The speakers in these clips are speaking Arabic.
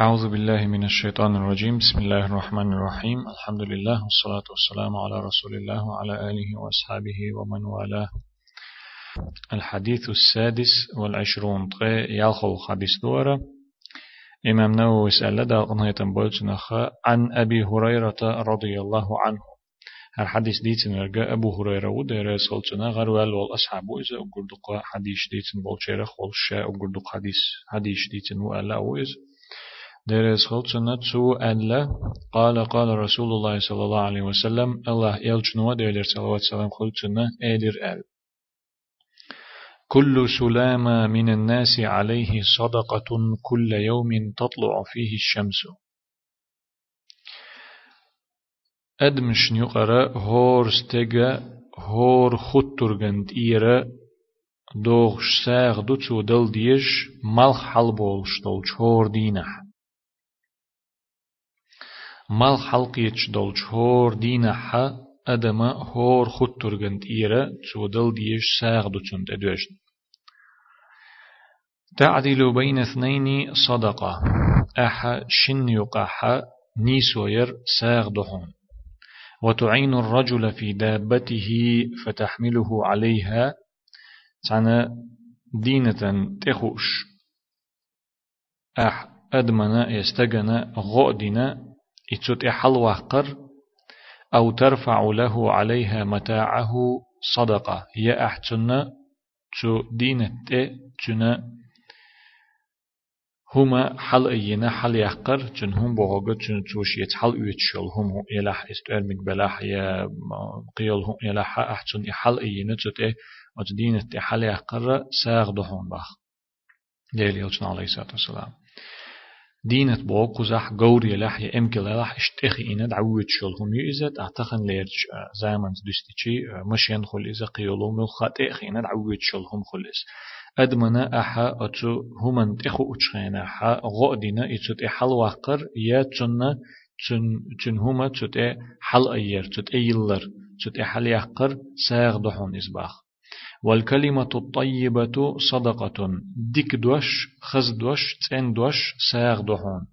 أعوذ بالله من الشيطان الرجيم. بسم الله الرحمن الرحيم. الحمد لله والصلاة والسلام على رسول الله وعلى آله وأصحابه ومن والاه. الحديث السادس والعشرون طغي يالخو حديث دورة. إمام نووي سأل دا عن أبي هريرة رضي الله عنه. هر حديث ديتن ورقا أبو هريرة ودير سلطنا غروال والأصحاب إذا أقول حديث ديتن بولشيرخ والشاء أقول حديث حديث ديتن وألا وإذا درس خلصنا تسو ألا قال قال رسول الله صلى الله عليه وسلم الله يلجنوا دير صلوات سلام خلصنا أدر أل كل سلامة من الناس عليه صدقة كل يوم تطلع فيه الشمس أدمش نيقرا هور ستيغا هور خطرغند إيرا دوغش ساغ دوتسو دل ديش ملخ حلبولش دول چور دينح مال حلقيتش دولش هور دينا حا أدما هور خود ترغنت إيرا تودل ديش ساغ دوچند أدوشن تعدل بين اثنين صدقة أحا شن يقاحا نيسوير ساغ دحون وتعين الرجل في دابته فتحمله عليها تعنى دينة تخوش أح أدمنا يستجن غؤدنا إتشوت إحل وحقر أو ترفع له عليها متاعه صدقة. يا أحتنا تشو دينة تشنا هما حل أينا حل يحقر جن هم بوغا جن توش يتحل ويتشل هم يلح استوار مقبلاح يا قيل هم يلح أحتن حل أينا جت إيه وجدينة حل يحقر ساغ دهون بخ ليلي عليه الصلاة والسلام دينت بو قزح قوري يا أمك لح اشتخي إنا دعوت شل هم يزت اعتقن ليرج زامن دستيشي مشين خل إذا قيلو مل خاطئ خينا دعوت شل هم خلص أدمنا أحا أتو همن تخو أتشخينا أحا غودنا إتوت إحل وقر يا تشن تشن هما تشت حل أير تشت أيلر تشت إحل يقر ساغ دحون إسباخ والكلمة الطيبة صدقة. ديك دوش خز دوش تين دوش ساغ دهون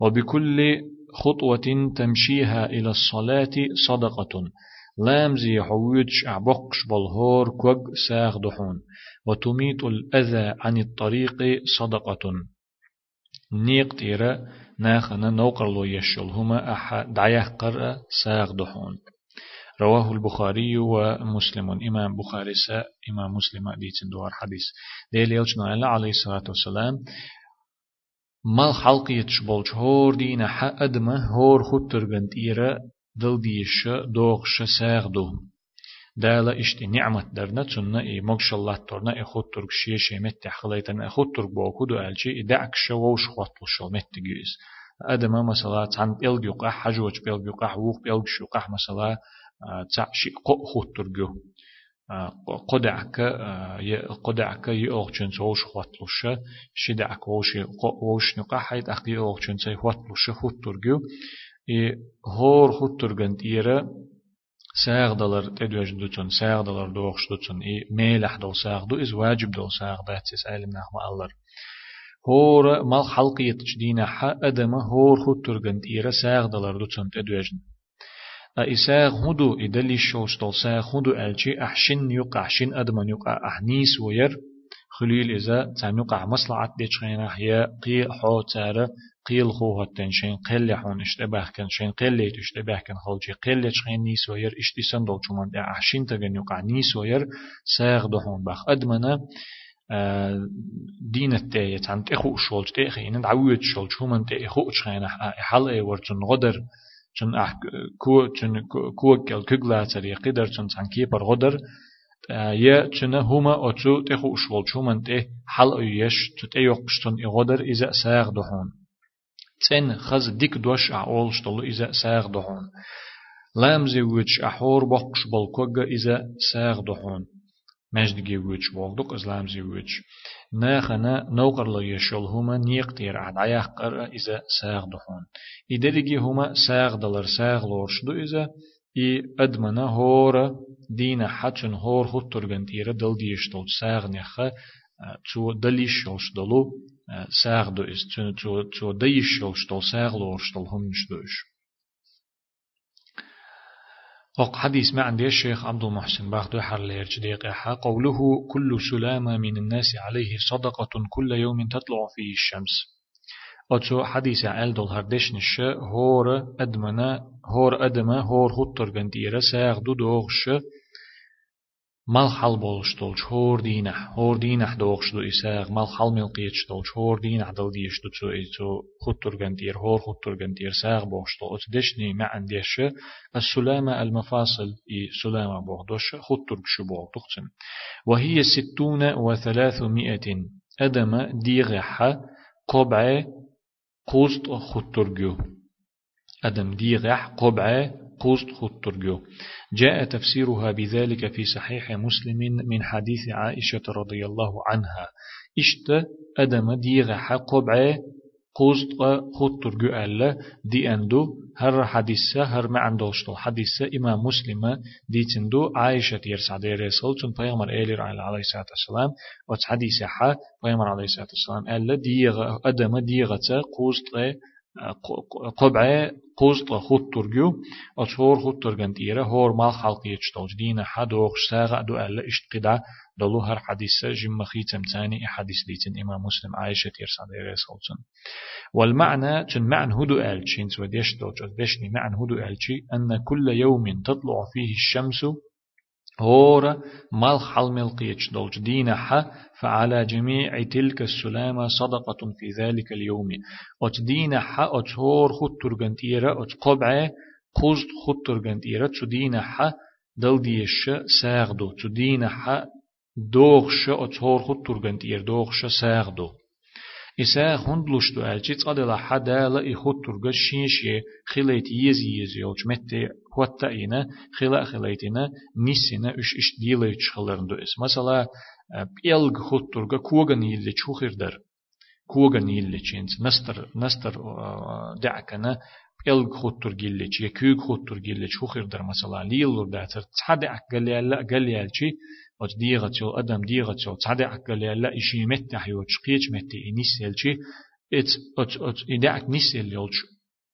وبكل خطوة تمشيها إلى الصلاة صدقة. لامزي حويتش أعبقش بالهور كوغ ساغ دحون وتميت الأذى عن الطريق صدقة. نيق تيرا ناخنا نوقر لو يشل هما أحا دعيه قرأ ساغ دحون رواه البخاري ومسلم. إمام بخاري سا إمام مسلم ديتن دوار حديث. ديل يلجنا عليه الصلاة والسلام. مال خلق يتشبولش هور دينا حق أدمه هور خود ترغنت إيرا دل ديش دوغش ساغ دوم. دالا إشتي نعمت درنا تسنة إي مغش الله تورنا إي خود ترك شيه شيمت تحخليتن إي خود ترك بوكو دو الشي دعك شووش خواطل شو مت جيز أدما مثلا عن بيلجوقع حجوج بيلجوقع ووق بيلجوقع مثلا تعشي قو خوترجو قدعك قدعك يأغجن سوش خواتلوش شدعك وش وش نقا حيد أخي يأغجن سي خواتلوش خوترجو إي هور خوترجن تيرا ساغ دلر تدوج دوتون ساغ دلر دوغش دوتون إي ميلح دول ساغ دو إز واجب دول ساغ باتس علم نحو الله هور مال حلقية تجدينا حا أدم هور خوترجن تيرا ساغ دلر دوتون تدوجن إساغ هدو إدلي شوش دول ساغ هدو ألشي أحشن يقع أحشن أدمن يقع أحنيس وير. خليل إذا تام يقع مصلعة ديشخينا هي قي حو قيل خو هتن شين قل حون اشتباه كان شين قل اشتباه كان خلجي قل شخين نيس وير إشتي سندول شمان دا أحشن تغن يقع نيس وير. ساغ دهون باخ أدمنا دين التاية عن تأخو شولج تأخي إن دعوت شولج هم أن تأخو شخينا حل أي ورجن غدر چون اح کو چون کو کل کگلا تری قدر چون سان کی پر غدر یا چون هما اتو تخو اشول چومن ته حل ایش تو ته یقشتون غدر اذا ساغ دهون. تن خز ديك دوش اول شتلو اذا ساغ دهون. لامزي وچ احور بقش بالكوغا اذا ساغ دهون. مجدگی وچ بولدق ازلامزي وچ. ناخنا نوقر لو يشول هما نيقتير عد عياق قرأ إذا ساغ دحون إدرجي هما ساغ دلر ساغ لورش دو إذا إي أدمنا هورا دينا حتشن هور خود ترغن تيرا دل ديشتول ساغ نخا تو دليش شوش دلو ساغ دو إس تو تو ديش شتول ساغ لور شتول هم نشدوش وق حديث ما عندي الشيخ عبد المحسن باخدو حر دقيقة. قوله كل سلامة من الناس عليه صدقة كل يوم تطلع فيه الشمس. أتو حديث عال دول هردش نش هور أدمنا هور أدمة هور هطر جنديرة ساغ دو دوغش. مال حل بولش دولش هور دينح هور دينح دوغش دو إساغ مال حل ملقيتش دولش هور دينح دل ديش دو تو إتو خطر جندير هور خطر جندير ساغ بوغش دول أتدشني ما عنديش السلامة المفاصل إي سلامة بوغدوش خطر بشو بوغدوغتن وهي ستون وثلاثمائة أدم ديغح قبع قوست خطرجو أدم ديغح قبع قوست خطرجو. جاء تفسيرها بذلك في صحيح مسلم من حديث عائشة رضي الله عنها. إشت أدم ديغح قبع قوست خطرجو ألا دي أندو هر حديثة هر ما عندوشتو. حديثة إمام مسلم دي تندو عائشة يرسع دي رسول تن بيغمر إيلي عليه الصلاة والسلام. وت حديثة حا بيغمر عليه الصلاة والسلام. ألا ديغ أدم ديغة قوست قبعة قوزت خود ترجو أشهور خود ترجن تيرا هور مال خلق يجتوج دينا حدوغ ساغا دو ألا اشتقدا دلو هر حديثة جم خيتم تاني حديث ديتن إمام مسلم عائشة تيرسا ديريس خلصن والمعنى تن معنى هدو ألشين سوديش دوج بشني معنى هدو ألشي أن كل يوم تطلع فيه الشمس هورا مال حلم قيتش دولج دينها فعلى جميع تلك السلامة صدقة في ذلك اليوم. أت دينها أت هور خد ترغنتيرا أت قبعة قوزد خد ترغنتيرا تدينها دل ديش ساغدو. تدينها دوغش أت هور خد ترغنتير دوغش ساغدو. إسا هندلوش دو ألجي تصدلا حدا لا إخوت ترغش شينشي خليت يزي يزي يولج متى هوتا إنا خلا خليتنا نسينا إش إش ديليتش خلرن دو إس مثلا بيلغ خوت ترغا كوغن يلي چوخير در كوغن يلي چينز نستر نستر دعكنا بيلغ خوت ترغيلي يا كوغ خوت ترغيلي چوخير در مثلا ليلور داتر تصدع قليال قليال چي وت ديغة تيو أدم ديغة تيو تصدع قليال لا إشي متح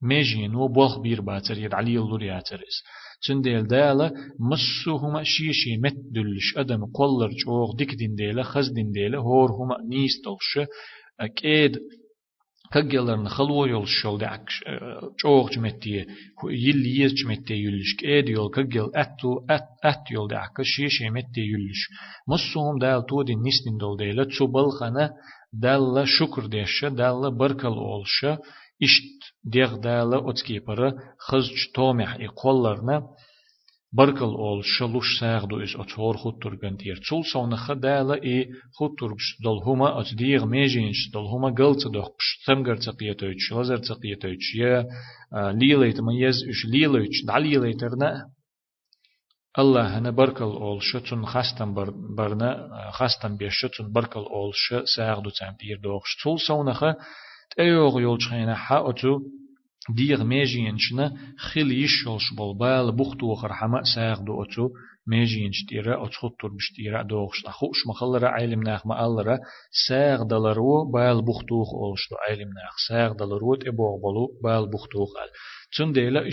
يو تشقيج متي إنيسيل چي ات ات ات إدعك نيسيل يولش ميجين و بوخ بير باتر يد علي اللور ياترس تنديل دالا مسو هما شيشي مت دلش أدم قولر جوغ ديك دين ديلا خز دين ديلا هور هما نيستلش أكيد كجلرن خلو يول شول دعك جوغ جمتي يل يز جمتي يلش كيد يول كجل أتو أت أت يول دعك شيشي متي يلش مسوهم دال تو دين نستين دول ديلا تشوبل خنا دال شكر ديش دال بركل أولش. إشت ديغ دال أتكيبر خزج تومح إقولرنا بركل أول شلوش ساغدو إس أتور خود ترغن تير تول سونا خدالا إي خود ترغش دل هما أتديغ ميجينش دل هما قلت دوخش ثمغر تقيتوش لزر تقيتوش يا ليليت ما يز إش ليليتش دعليليترنا الله هنا بركل أول شتون خاستن بر برنا خاستن بيش شتون بركل أول ش ساغدو تام تير دوخش تول سونا خ تأيوغ يولش خينا حا أتو ديغ ميجينشنا خيل يشولش بالبال بوختو خرحما ساغ دو أتو ميجينش تيرا أتخطر بشتيرا دوغش أخوش مخلرا عيلم ناخ ما ألرا ساغ دلرو بال بوختوخ أولش دو عيلم ناخ ساغ دلرو تبوغ بلو بال بوختوخ أل تون ديلا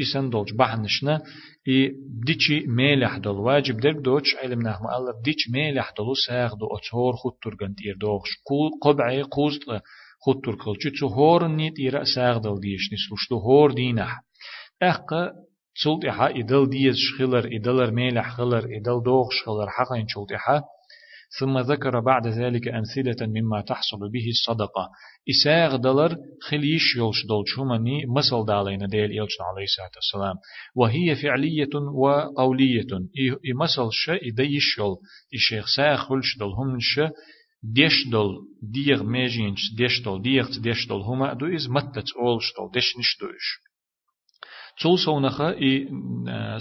إسان دولج بحنشنا إي ديشي ميلح دول واجب درك دوش علم ناخ ما ألر ديش ميلح دولو ساغ دو أتهور خطر غنتير دوغش قبعي قوزت خطر كلچو چو هور نيت إيرا ساغدل ديش نسلوش تو هور دينح أحقا تسلت إحا إدل ديز شخلر إدلر ميلح خلر إدل دوغ شخلر حقا تسلت إحا ثم ذكر بعد ذلك أمثلة مما تحصل به الصدقة إساغ دلر خليش يلش دول شومني مثل دالين ديل يلش عليه الصلاة والسلام وهي فعلية وقولية إي مثل شا إديش يل الشيخ ساخ خلش دل هم شا ديشدل ديغ ميجينش ديشدل ديغ ديشدل هما دو إز متت أولشدل ديشنش دوش تول سونخا إي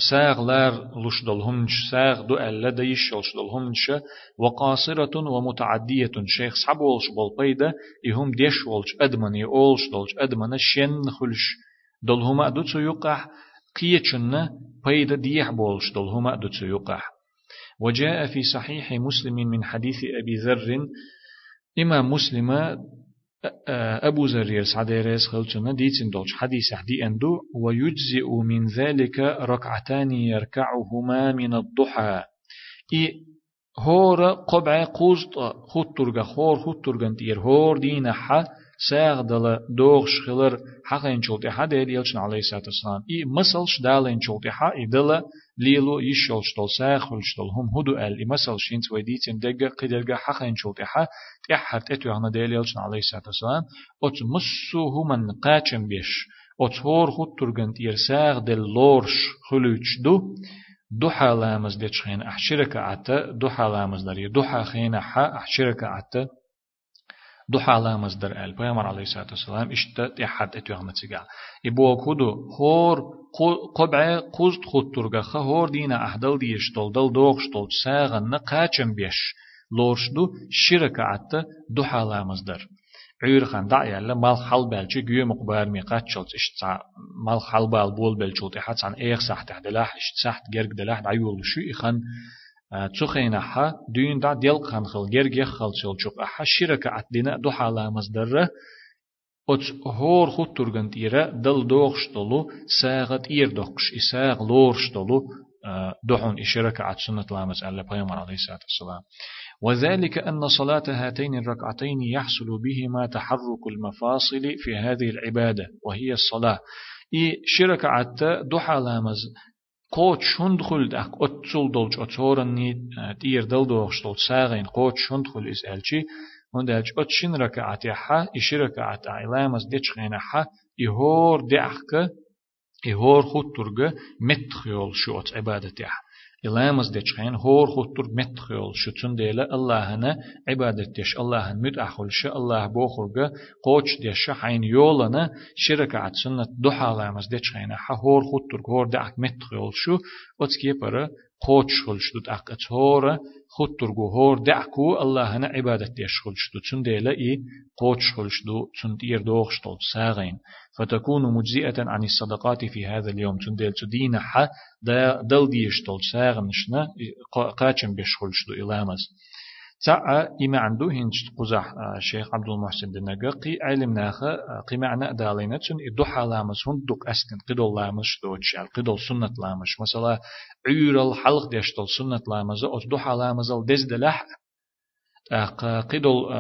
ساغ لار لشدل همش ساغ دو ألا ديش يلشدل همش وقاصرة ومتعدية شيخ صعب ولش بالبيدا إهم ديش ولش أدمن يولش دلش أدمن شن خلش. دل هما دو تيقح قيتشن بيدا ديح بولش دل هما دو تيقح وجاء في صحيح مسلم من حديث أبي ذر إما مسلم أبو زرير سعديريس خلتنا ديتين دولش حديث حدي أندو ويجزئ من ذلك ركعتان يركعهما من الضحى. إي هور قبع قوزط خطرغ خور خطرغن تير هور دين حا ساغ دل دوغ شخلر حقين شولتي حا دير يلشن عليه الصلاة والسلام إي مسلش دالين شولتي حا إي دل ليلو يشول شتول ساخل شتول هم هدو ال إمسال شينت ويديتين دقا قدرقا حقين شول تحا تحر تتو عنا ديليلشن عليه الصلاة والسلام أت مسو هما قاچم بيش أت هور خود ترغن تير ساغ دل لورش خلوچ دو دو حالامز دي تشخين أحشرك عتا دو حالامز داري دو حاخين حا أحشرك عتا دو حالا مصدر ال پیغمبر علیه الصلاه والسلام اشت تحد اتو احمد سیگا ایبو کودو هور قبع قوزد خود ترگخه هور دینا احدل دیش دل دل دوغ شتول ساغن نقاچم بیش لورشدو شركة عتا دو حالا مصدر عير خان دع يلا مال حل بالچي گيو مقبار مي قاتشلت اشت مال حل بال بول بالچوت حتى عن ايغ صح تحدلاح اشت صح گرگ دلاح دعيول شو اخن تسخين أحا دين دا ديل خان خل جرجي خل شلچوك أحا شركة عدنا دو حالا مصدر أتس هور خود ترغن تيرا دل دوغشتلو ساغت إير دوغش إساغ لورشتلو دحون إشركة عد سنة لامس على بيامر عليه الصلاة والسلام وذلك أن صلاة هاتين الركعتين يحصل بهما تحرك المفاصل في هذه العبادة وهي الصلاة. إي شركة عد دحا لامز قوت شندخل دخ أتسول دولج أتورني تير دل دوغش دول ساغين قوت شندخل إس ألشي وندالج أتشن ركعت يحا إش ركعت عيلامز ديش غينا حا إهور دعك إهور خود ترغ متخيول شو أت عبادت يحا إلامز دچخين هور خطر متخيل شتون ديلا الله هنا عبادت ديش الله هن مد أخل ش الله بوخرجا قوش ديش حين يولنا شركة عد سنة دوحة لامز دچخين ح هور خطر هور دوت أك أتهورا خطر هور دعكو الله هنا عبادت ديش خلش دوت سن ديلا إي قوش خلش دو سن دير دوخش دوت ساغين فتكون مجزئة عن الصدقات في هذا اليوم. تندل تدين ح دل ديش تول ساغنشنا قاچم بيشخلش دو إلامز تاع إما عنده هنج قزح الشيخ عبد المحسن دنجا قي علم ناخا قي معنى دالينا تن إدوحا لامس هون دوك أستن قدول لامس دوتش قدول سنة لامس مثلا عير الحلق ديشتل سنة لامس أو دوحا لامس الدز دلح قدول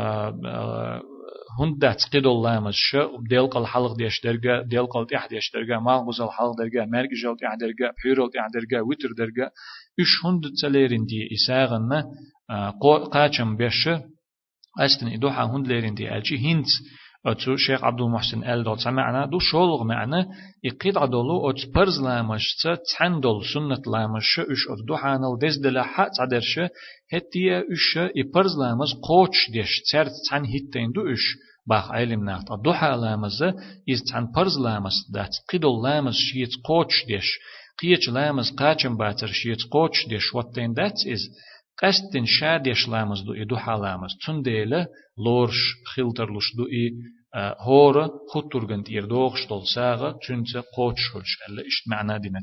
هندات قدول لامس شا ديلق الحلق ديش درجة ديلق التح ديش درجة مالغوز الحلق درجة مرق جلت اح درجة بحيرل اح درجة وتر درجة إش هند تسليرين دي إساغن قاچم بيش أستن إدوحا هند ليرين دي ألشي هند أتو شيخ عبد المحسن آل دوت سمعنا دو شولغ معنا يقيد عدولو أت برز لامش تحن دول سنة لامش إش أت دو حانل دز دلا حق تعدرش هتيا إش يبرز لامش قوش ديش تسر تحن هتين دو إش باخ علم ناخت دو حالامز إز تحن برز لامس دات قيدول لامس شيت قوش ديش قيش لامس قاچم باتر شيت قوش ديش واتين دات إز قستن شاديش لامز دو إدو حالامز تنديله لورش خلترلش دو إي هورا خطرغنت إردوغ شتول ساغا تنسى قوتشولش ألا إشت معنا دينا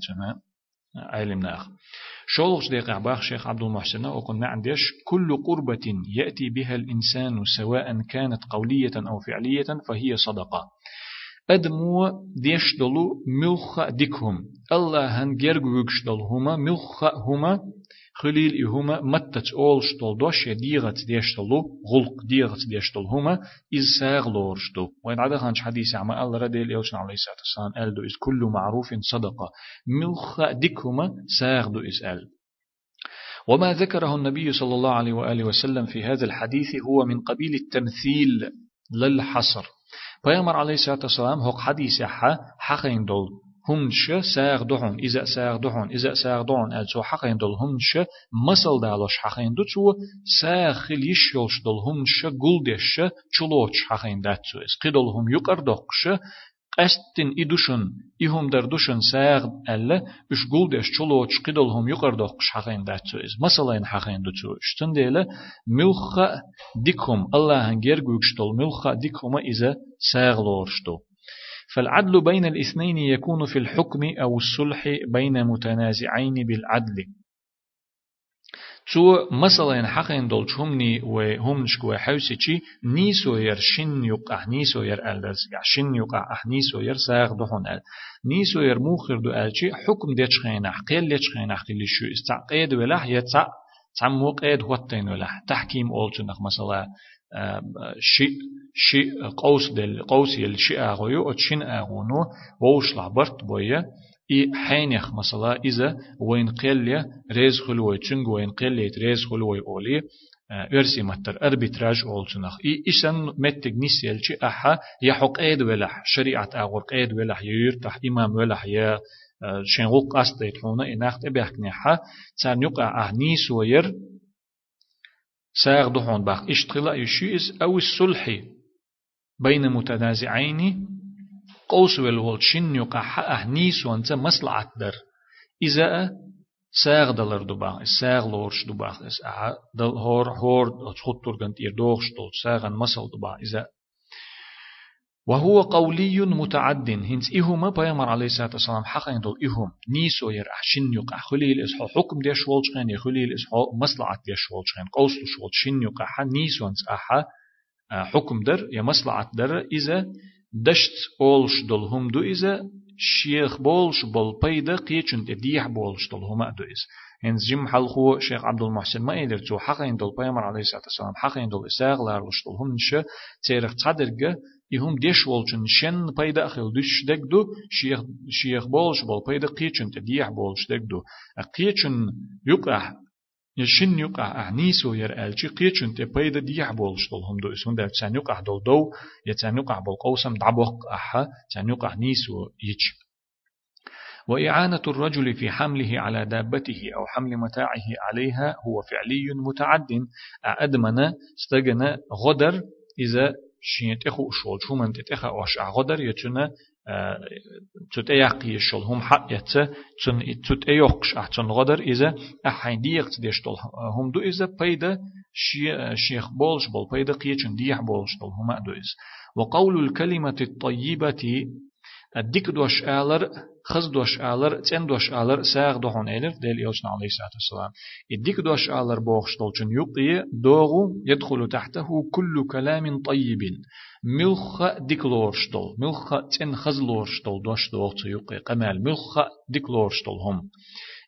علم ناخ شولغش ديق عباخ شيخ عبد المحسن وقل ما عنديش كل قربة يأتي بها الإنسان سواء كانت قولية أو فعلية فهي صدقة أدمو ديش دلو ملخ ديكهم الله هن جرغوكش دلهما ملخ هما خليل إهما متت أول شتول دوش ديغت ديشتلو غلق ديغت ديشتل هما إز ساغ لورشتو وين عدا خانش حديث عما الله رديل إلشن عليه الصلاة والسلام أل دو إز كل معروف صدقة. ملخ ديكهما ساغ دو إز أل. وما ذكره النبي صلى الله عليه وآله وسلم في هذا الحديث هو من قبيل التمثيل للحصر. بيامر عليه الصلاة والسلام هو حديث حا حقين دول همش ساغ دهون إذا ساغ دهون إذا ساغ دهون ألسو حقين دل همش مسل دالوش حقين دو تو ساغ خليش يلش دل همش قلدش چلوش حقين داتسو إس قدل هم يقر دقش قستن إدوشن إهم در دوشن ساغ ألا إش قلدش چلوش قدل هم يقر دقش حقين داتسو إس مسلين حقين دو تو اشتن ديلا ملخ ديكهم الله هنجر قوكشتل ملخ ديكهم إذا ساغ لورشتو فالعدل بين الاثنين يكون في الحكم أو الصلح بين متنازعين بالعدل. تو مثلا حقين دول شمني وهم نشكو حوسي نيسو ير شن يقع نيسو ير ألدز شن يقع نيسو ير ساغ دهون أل نيسو ير موخر دو ألشي حكم ديش خينح قيل ليش خينح قيل شو استعقيد ولا يتع تعمو قيد هوتين ولا تحكيم أولتنخ مثلا شي شي قوس دل قوس يل شي أغويو أتشين أغونو ووش لعبرت بويا إي حينيخ مثلا إذا وين قليا ريز خلوي تشنج وين قليت ريز خلوي أولي ارسي متر اربيتراج اولتنخ اي اشن متك نسيلشي احا يحق ايد ولح. شريعة آغور ايد ولح. يرتح امام ولح. يا شنغوق قصد حونا اناخت ابيحكنيحا تسان يقع اهنيس وير ساغ دحون باخ اشتغلا يشيز أو الصلح بين متنازعين. قوس والول شن يقع اهنيس وانت مصلعة در. إذا ساغ دلر دبا ساغ لورش اس دل هور هور تخطر كنت يردوغش دول ساغن مسل دبا إذا وهو قولي متعد. هنس إهما بيامر عليه الصلاة والسلام حقا دول إهم نيسو ير أحشن يقع. خليل إسحو حكم دي شوالشغين يخليل إسحو مصلعة دي شوالشغين قوس شوال شن يقع. نيسو انس أحا. حكم در. يا مصلعة در. إذا دشت أولش دول هم دو. إذا شيخ بولش بول بيدا قيچن ديح بولش دول هما دو إز هنز جم حلخو شيخ عبد المحسن ما إدر تو حقا دول بيامر عليه الصلاة والسلام حقا دول إساغ لارلش دول هم نشا تيرخ تصدرق يهم ديش ولچن شن پیدا خل دش دك دو شيخ شيخ بولش بول پیدا قيچن تديح بولش دو قيچن يقع يشن يقع أعنيسو ير ألشي قيچن تي پیدا ديح بولش دول هم دو اسون دل تسان يقع دول دو يتسان يقع بول قوسم دعبوق أحا تسان يقع نيسو يج وإعانة الرجل في حمله على دابته أو حمل متاعه عليها هو فعلي متعد أدمن استجن غدر إذا شين تخو شول شو من تتخا واش عقدر يتنا تت ايقي شول هم حق يت تن تت ايقش احتن غدر اذا احين ديقت ديشتول هم دو اذا بيدا شي شيخ بولش بول بيدا قيچن ديح بولش دول هم دو از وقول الكلمة الطيبة الديك دوش آلر خز دوش آلر تن دوش آلر ساغ دوهون إلر ديل يوسنا عليه الصلاة والسلام الديك دوش آلر بوخش دولچن يقي دوغو يدخل تحته كل كلام طيب ملخ ديك لورش دول ملخ تن خز لورش دول دوش دوغ يقي قمال ملخ ديك لورش دول هم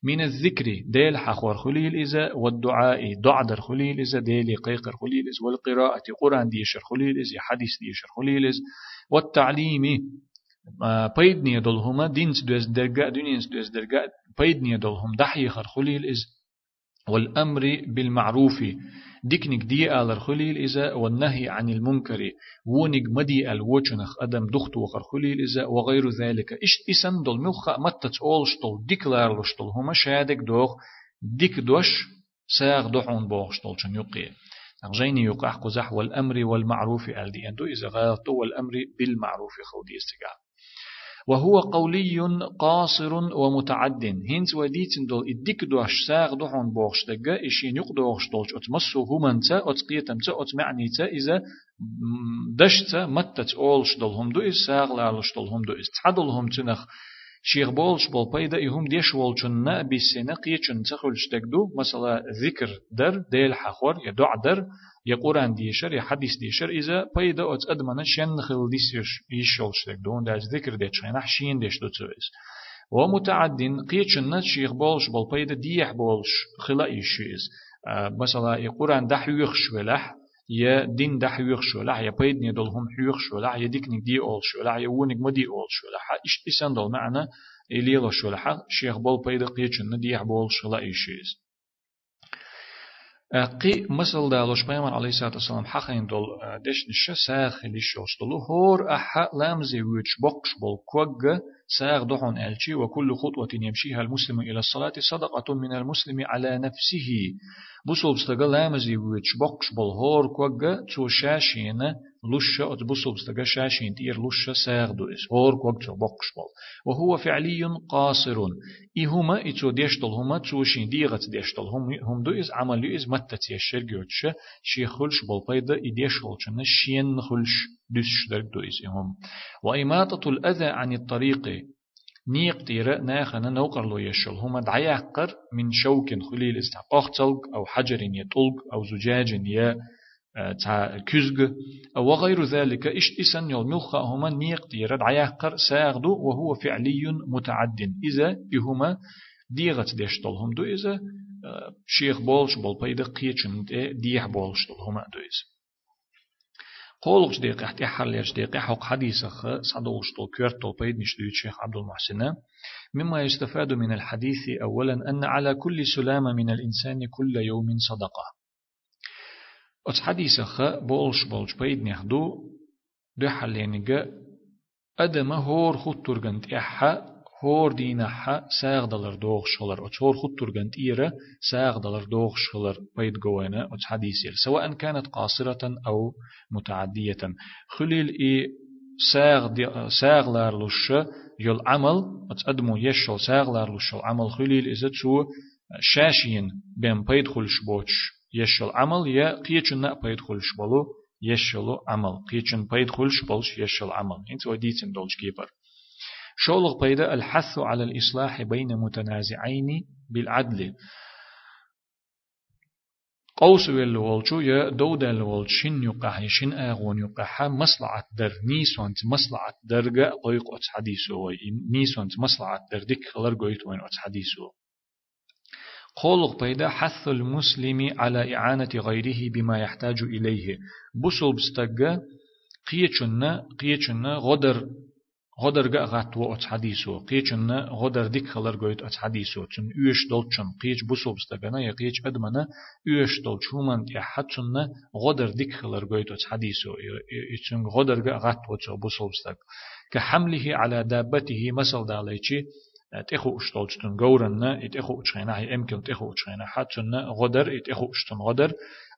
من الذكر ديل حخور خليل إذا والدعاء دعدر خليل إذا ديل قيقر خليل إذا والقراءة قرآن ديشر خليل إذا حديث ديشر خليل إذا والتعليم بيدني دولهما دينس دوز درجة دينس دوز درجة بيدني دولهم دحي خليل إز والأمر بالمعروف ديكنك دي آل خليل إذا والنهي عن المنكر ونك مدي الوچنخ أدم دخت وخر خليل إذا وغير ذلك. إش إسن دول ملخا متت أولشتول ديكلار لشتول هما شادك دوخ ديك دوش ساغ دوحون بوغشتول شن يقي. غجيني يقع قزح والأمر والمعروف ألدي أندو إذا غاطو والأمر بالمعروف خودي استقال وهو قولي قاصر ومتعد. هنز وديتن دول إديك دوش ساغ دوحون بوغش دقا إشين يق دوغش دولش أتمسو همنتا أتقيتمتا أتمعنيتا إذا دشتا متت أولش دولهم دو إز ساغ لالش دولهم دو إز. تعدلهم تنخ شيخ بولش بول بيدا يهم ديش ولچن نا بسنة قيچن تخلش دقدو مثلا ذكر در ديل حخور يدع در يا قرآن ديشر يا حديث ديشر إذا بيدا أت أدمنا شن خل ديسيش يشولش دقدو داج ذكر ديش خينا حشين ديش دو تسويس ومتعدين قيچن شيخ بولش بول بيدا ديح بولش خلا يشيز مثلا يا قرآن دحيوخش ولح يا دين ده حيوخ شو لا يا بيد ني دول هم حيوخ شو لا يا ديك نك دي أول شو لا يا ونك مدي أول شو لا إيش تسان دول معنا إلي شو لا شيخ بول بيد قيچن ندي بول شو لا إيشيز. قي مسل دالوش بيمان عليه الصلاة والسلام حقين دول دش نشا ساخ اللي شوستلو هور أحا لامزي ويتش بقش بول كوغ ساغ دحون ألشي وكل خطوة يمشيها المسلم إلى الصلاة صدقة من المسلم على نفسه. بوسول بستغا لامزي ويتش بقش بول هور كوغ تو شاشين لشة أت بوسول بستغا شاشين تير لشة ساغ دو إس. هور كوغ تو بقش بول. وهو فعلي قاصر. إهما إتو ديشتل هما توشين ديغت ديشتل هم هم دو إز عمل إز متت يشر جوتش شي خلش بول بيدا إديشل چنه شين خلش دش درك دو إز إهم وإماتة الأذى عن الطريق نيق تيرا ناخنا نوقر لو يشل هما دعيقر من شوك خليل إستحقاق أو حجر يطلق أو زجاج ي تاع كزغ وغير ذلك إش إسن يول ملخا هما نيق تيرا دعيقر ساغدو وهو فعلي متعد إذا إهما ديغت ديشتول هم دو إذا شيخ بولش بول بيدا قيتشن ديح بولش هما دو إذا. قولغش دقيقة احتي حرليش دقيقة حق حديثة صدوش طول كيرت طول بيد نشتوي الشيخ عبد المحسن مما يستفاد من الحديث أولا أن على كل سلامة من الإنسان كل يوم صدقة. أتس حديثة بولش بولش بيد نحدو دو حلينيغا أدم هور خود ترغنت إحا هور دينها ساغ دلر دوغ شغلر أتشور خود ترغن تيرة ساغ دلر دوغ شغلر بيت جوانا أتش حديثير سواء كانت قاصرة أو متعدية خليل إي ساغ دي ساغ لارلوش يل عمل أتقدمو يشل ساغ لارلوش العمل خليل إذا تسو شاشين بين بيت خلش بوش يشل عمل يا قيتشن بيت خلش بلو يشلو عمل. قيتشن بيت خلش بلش يشل عمل. انت وديتن دولش كيبر شولغ بيدا الحث على الإصلاح بين متنازعين بالعدل. قوس والولشو يا دودا الولشين يقح شن آغون يقح مصلعة در نيسوانت مصلعة درجة قيق أتس حديثو نيسوانت مصلعة در ديك خلر قيت وين أتس خلق بيدا حث المسلم على إعانة غيره بما يحتاج إليه. بسل بستقى قيتشنا قيتشنا غدر غدر جا غات و ات حديثو قيچن غدر ديك خلر گويت ات حديثو تن يوش دولچن قيچ بوسوبس دغنا يا قيچ أدمنا يوش دولچومن يا حتن غدر ديك خلر گويت ات حديثو يچن غدر جا غات و چو بوسوبس دغ كحمله على دابته مثل داليچي تخو اشتولچتن گورن اتخو اچخينا هي امكن تخو اچخينا حتن غدر اتخو اشتن غدر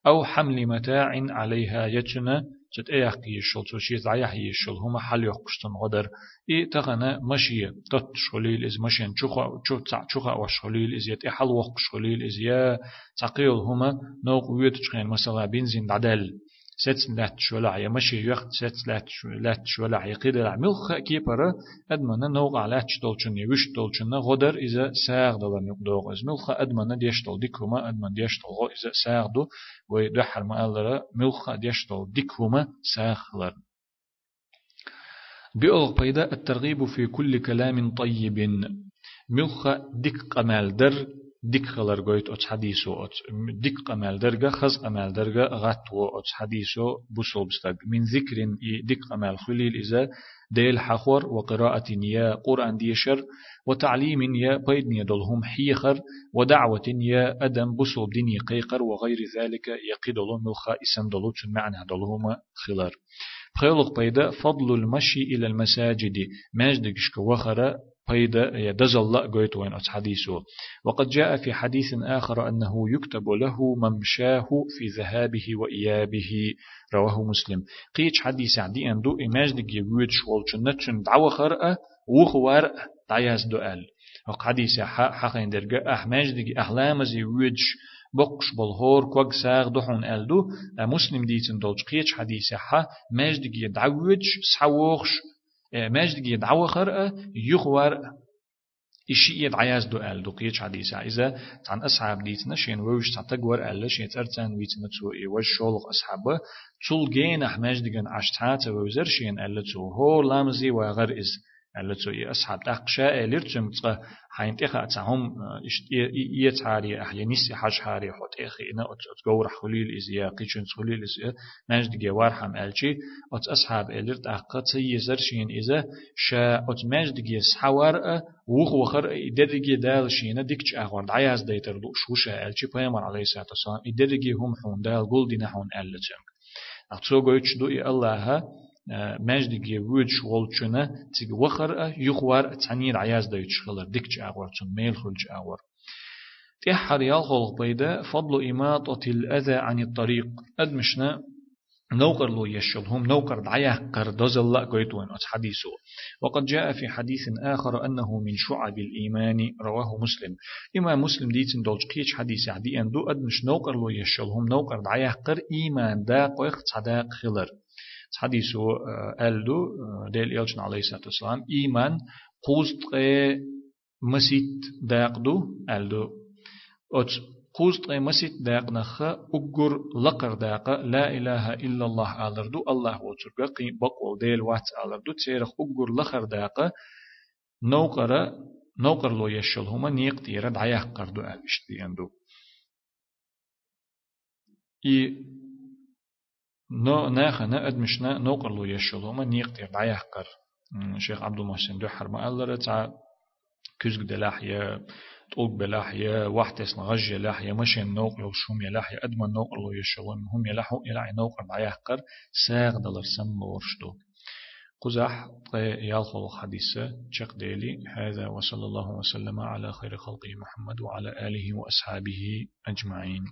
أو حمل متاع عليها يچنا جت ايح قيشل شو شيء زايح يشل هما حل يقشتن غدر. إي تغنى مشي تت شليل إز مشين چوخا چو تع چوخا وشليل إز يت حل وق شليل إز يا تقيل هما نوق ويت چخين مثلا بنزين دعدل ست لات شولع يا مشي يخت ست لات لات شولع يقيد العمل كي برا ادمنا نوق على تشتولچن يوش تولچن غدر اذا ساغ دلر نقدوغ از ملخ ادمنا ديشتول ديكوما ادمن ديشتول غو اذا ساغ دو ويدحر ما ألرا ملخ ديشتول ديكوما ساخلر بيولغ بيدا الترغيب في كل كلام طيب ملخ ديك قمال در ديك خلر قويت أتس حديثو أتس ديك قمال درجة خز قمال درجة غطو أتس حديثو بوصل بستق من ذكر ديك قمال خليل إذا ديل حخور وقراءة يا قرآن ديشر وتعليم يا بيد يدلهم حيخر ودعوة يا أدم بوصل ديني قيقر وغير ذلك يقيدلهم ملخا إسم دلوت معنى دلهم خلر. بخيلق بيدا فضل المشي إلى المساجد. ماجدك وخر بيدا يدز الله قويت وين حديثه. وقد جاء في حديث آخر أنه يكتب له ممشاه في ذهابه وإيابه. رواه مسلم. قيش حديث عدي أن دو إماج دي يويد شوال چنتشن دعوة خرأة وخوار دعياز دؤال وق حديث حقين درجة أحماج دي أحلام زي ويدش بقش بالهور كوغ ساغ دحون ألدو مسلم ديتن دولج قيش حديث حا ماج دي يدعوج سحوخش ماجد جي دعوة خرقة يخور إشي يد عياز دو أل دو قيش حديثة إذا عن أصحاب ديتنا شين ووش تعتقور أل شين ترتان ويتنا تو إيوش شولق أصحابه تول جين أحماج ديگن عشتات ووزر شين أل تو هو لامزي وغر إز. تو إي أصحاب تقشاء لرتم تقى حين تخا تعهم يتعاري أحيا نسي حاج حاري حوت إخي إنا أتقور خليل إزيا قيشن خليل إزيا ماجد جي وارحم ألشي أت أصحاب إلرت أقات سيزر شين إذا شا أت ماجد جي سحوار وخ وخر إدرجي دال شينا ديكش أغوار دعياز ديتر دو شوشا ألشي بيامر عليه الصلاة والسلام إدرجي هم حون دال قول دينا حون ألتم أتسو قويتش دو إي الله وود شغل چنه تیگ وخر یخوار تنیر عیاز دایت شغلر دکچ اغور چن میل خلج اغور تحر يالخلق بيدا فضل إماطة الأذى عن الطريق أدمشنا نوقر لو يشلهم نوقر دعيه قردوز الله قيتوين حديثه وقد جاء في حديث آخر أنه من شعب الإيمان رواه مسلم إما مسلم ديتن دولج قيش حديث عدي أن دو أدمش نوقر لو يشلهم نوقر دعيه قر إيمان دا قيخ صداق خلر. حديث ألدو ديل إلشن عليه الصلاة والسلام إيمان قوزت مسيت داقدو ألدو أت قوزت مسيت داق نخ أجر لقر داق لا إله إلا الله ألردو الله وترقى قيم بقول ديل وات ألردو تيرخ أجر لقر داق نوقر نوقر لو يشل هما نيق تيرا دعيق قردو ألشت ديندو إي نو ناخا نا أدمشنا نوقر لو يشل هما نيق تيرا دعيق قر. شيخ عبد المحسن دو حرم ألرت كزق دلاحيا طوق بلاحيا واحتس نغج لاحيا مشين نوق لو شوم يلاحيا أدمن نوق لو يشلون هم يلاحو يلاحي نوق دعيق قر ساغ دلر سم ورشتو قزح يالخل حديثة شق ديلي هذا وصلى الله وسلم على خير خلقه محمد وعلى آله وأصحابه أجمعين.